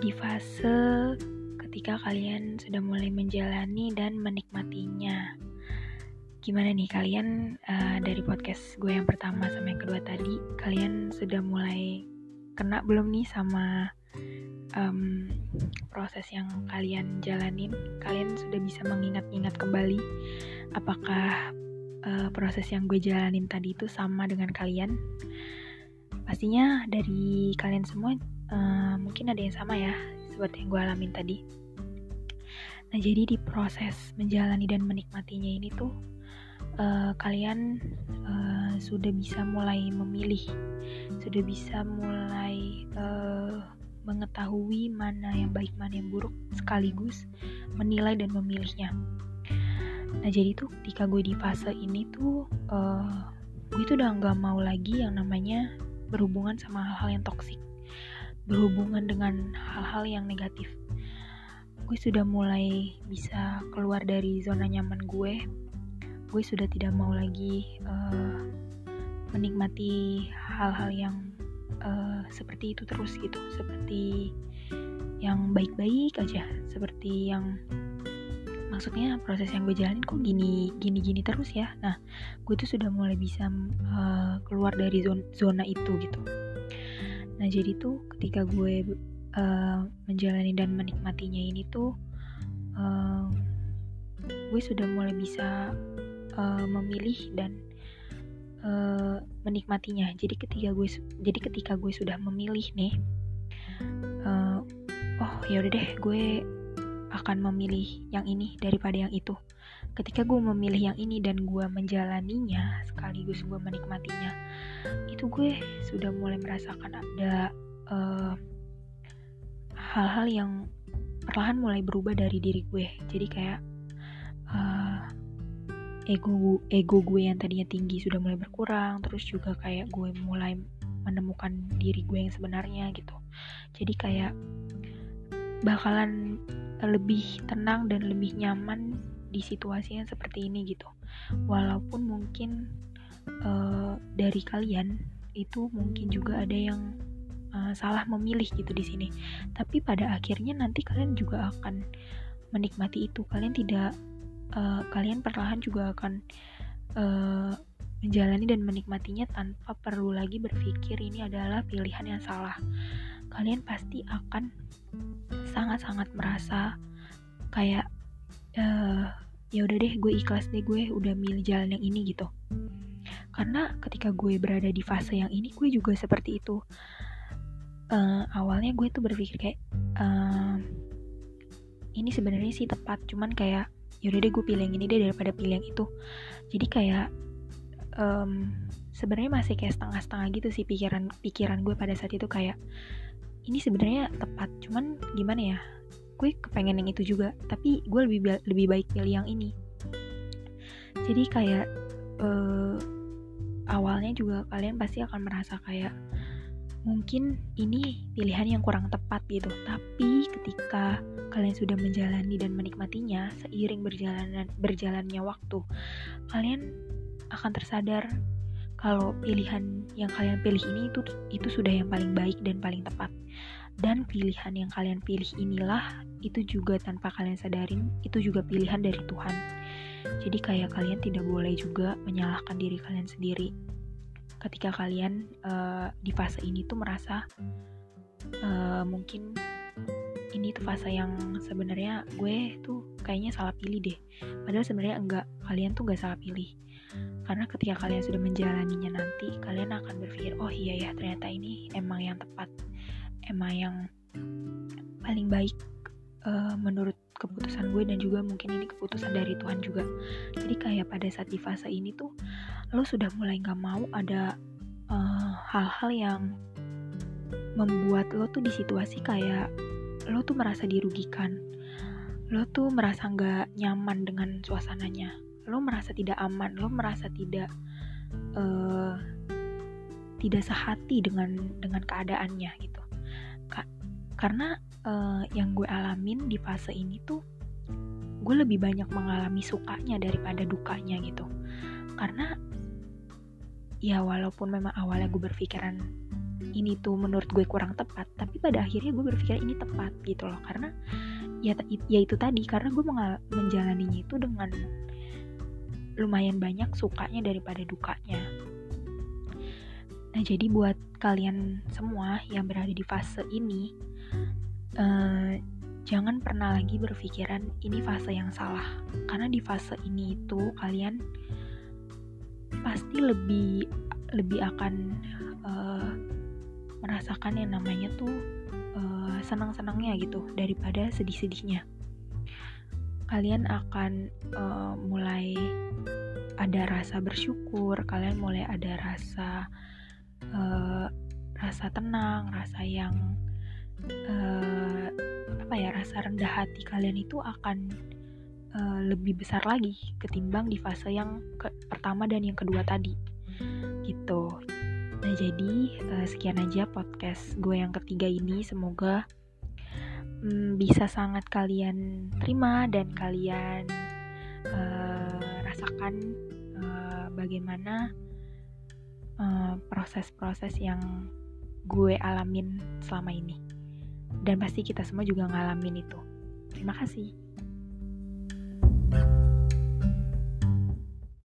di fase ketika kalian sudah mulai menjalani dan menikmatinya. Gimana nih kalian uh, dari podcast gue yang pertama sama yang kedua tadi, kalian sudah mulai kena belum nih sama um, proses yang kalian jalanin? Kalian sudah bisa mengingat-ingat kembali apakah uh, proses yang gue jalanin tadi itu sama dengan kalian? Pastinya dari kalian semua uh, mungkin ada yang sama ya, seperti yang gue alamin tadi. Nah, jadi di proses menjalani dan menikmatinya ini tuh uh, kalian uh, sudah bisa mulai memilih, sudah bisa mulai uh, mengetahui mana yang baik, mana yang buruk, sekaligus menilai dan memilihnya. Nah, jadi tuh ketika gue di fase ini tuh, uh, gue tuh udah nggak mau lagi yang namanya berhubungan sama hal-hal yang toksik, berhubungan dengan hal-hal yang negatif. Gue sudah mulai bisa keluar dari zona nyaman gue. Gue sudah tidak mau lagi uh, menikmati hal-hal yang uh, seperti itu terus gitu. Seperti yang baik-baik aja. Seperti yang maksudnya proses yang gue jalanin kok gini gini gini terus ya. Nah gue tuh sudah mulai bisa uh, keluar dari zona, zona itu gitu. Nah jadi tuh ketika gue uh, menjalani dan menikmatinya ini tuh uh, gue sudah mulai bisa uh, memilih dan uh, menikmatinya. Jadi ketika gue jadi ketika gue sudah memilih nih uh, oh ya udah deh gue akan memilih yang ini daripada yang itu. Ketika gue memilih yang ini dan gue menjalaninya sekaligus gue menikmatinya itu gue sudah mulai merasakan ada uh, hal-hal yang perlahan mulai berubah dari diri gue. Jadi kayak uh, ego ego gue yang tadinya tinggi sudah mulai berkurang terus juga kayak gue mulai menemukan diri gue yang sebenarnya gitu. Jadi kayak bakalan lebih tenang dan lebih nyaman di situasi yang seperti ini gitu walaupun mungkin uh, dari kalian itu mungkin juga ada yang uh, salah memilih gitu di sini. Tapi pada akhirnya nanti kalian juga akan menikmati itu. Kalian tidak uh, kalian perlahan juga akan uh, menjalani dan menikmatinya tanpa perlu lagi berpikir ini adalah pilihan yang salah. Kalian pasti akan sangat-sangat merasa kayak uh, ya udah deh gue ikhlas deh gue udah milih jalan yang ini gitu. Karena ketika gue berada di fase yang ini gue juga seperti itu. Uh, awalnya gue tuh berpikir kayak uh, ini sebenarnya sih tepat cuman kayak yaudah deh gue pilih yang ini deh daripada pilih yang itu. Jadi kayak um, sebenarnya masih kayak setengah-setengah gitu sih pikiran pikiran gue pada saat itu kayak ini sebenarnya tepat cuman gimana ya gue kepengen yang itu juga tapi gue lebih lebih baik pilih yang ini. Jadi kayak uh, awalnya juga kalian pasti akan merasa kayak mungkin ini pilihan yang kurang tepat gitu. Tapi ketika kalian sudah menjalani dan menikmatinya seiring berjalan berjalannya waktu kalian akan tersadar kalau pilihan yang kalian pilih ini itu itu sudah yang paling baik dan paling tepat dan pilihan yang kalian pilih inilah itu juga tanpa kalian sadarin itu juga pilihan dari Tuhan. Jadi kayak kalian tidak boleh juga menyalahkan diri kalian sendiri. Ketika kalian uh, di fase ini tuh merasa uh, mungkin ini tuh fase yang sebenarnya gue tuh kayaknya salah pilih deh. Padahal sebenarnya enggak kalian tuh gak salah pilih. Karena ketika kalian sudah menjalaninya nanti kalian akan berpikir oh iya ya ternyata ini emang yang tepat emang yang paling baik uh, menurut keputusan gue dan juga mungkin ini keputusan dari Tuhan juga. Jadi kayak pada saat di fase ini tuh lo sudah mulai gak mau ada eh, hal-hal uh, yang membuat lo tuh di situasi kayak lo tuh merasa dirugikan. Lo tuh merasa gak nyaman dengan suasananya. Lo merasa tidak aman. Lo merasa tidak uh, tidak sehati dengan dengan keadaannya gitu karena uh, yang gue alamin di fase ini tuh gue lebih banyak mengalami sukanya daripada dukanya gitu. Karena ya walaupun memang awalnya gue berpikiran ini tuh menurut gue kurang tepat tapi pada akhirnya gue berpikir ini tepat gitu loh. Karena ya ya itu tadi karena gue menjalaninya itu dengan lumayan banyak sukanya daripada dukanya. Nah jadi buat kalian semua yang berada di fase ini uh, jangan pernah lagi berpikiran ini fase yang salah. Karena di fase ini itu kalian pasti lebih lebih akan uh, merasakan yang namanya tuh uh, senang-senangnya gitu daripada sedih-sedihnya. Kalian akan uh, mulai ada rasa bersyukur kalian mulai ada rasa uh, rasa tenang rasa yang uh, apa ya rasa rendah hati kalian itu akan uh, lebih besar lagi ketimbang di fase yang ke pertama dan yang kedua tadi. Gitu. Nah jadi uh, sekian aja podcast gue yang ketiga ini. Semoga um, bisa sangat kalian terima dan kalian uh, rasakan uh, bagaimana proses-proses uh, yang gue alamin selama ini dan pasti kita semua juga ngalamin itu. Terima kasih.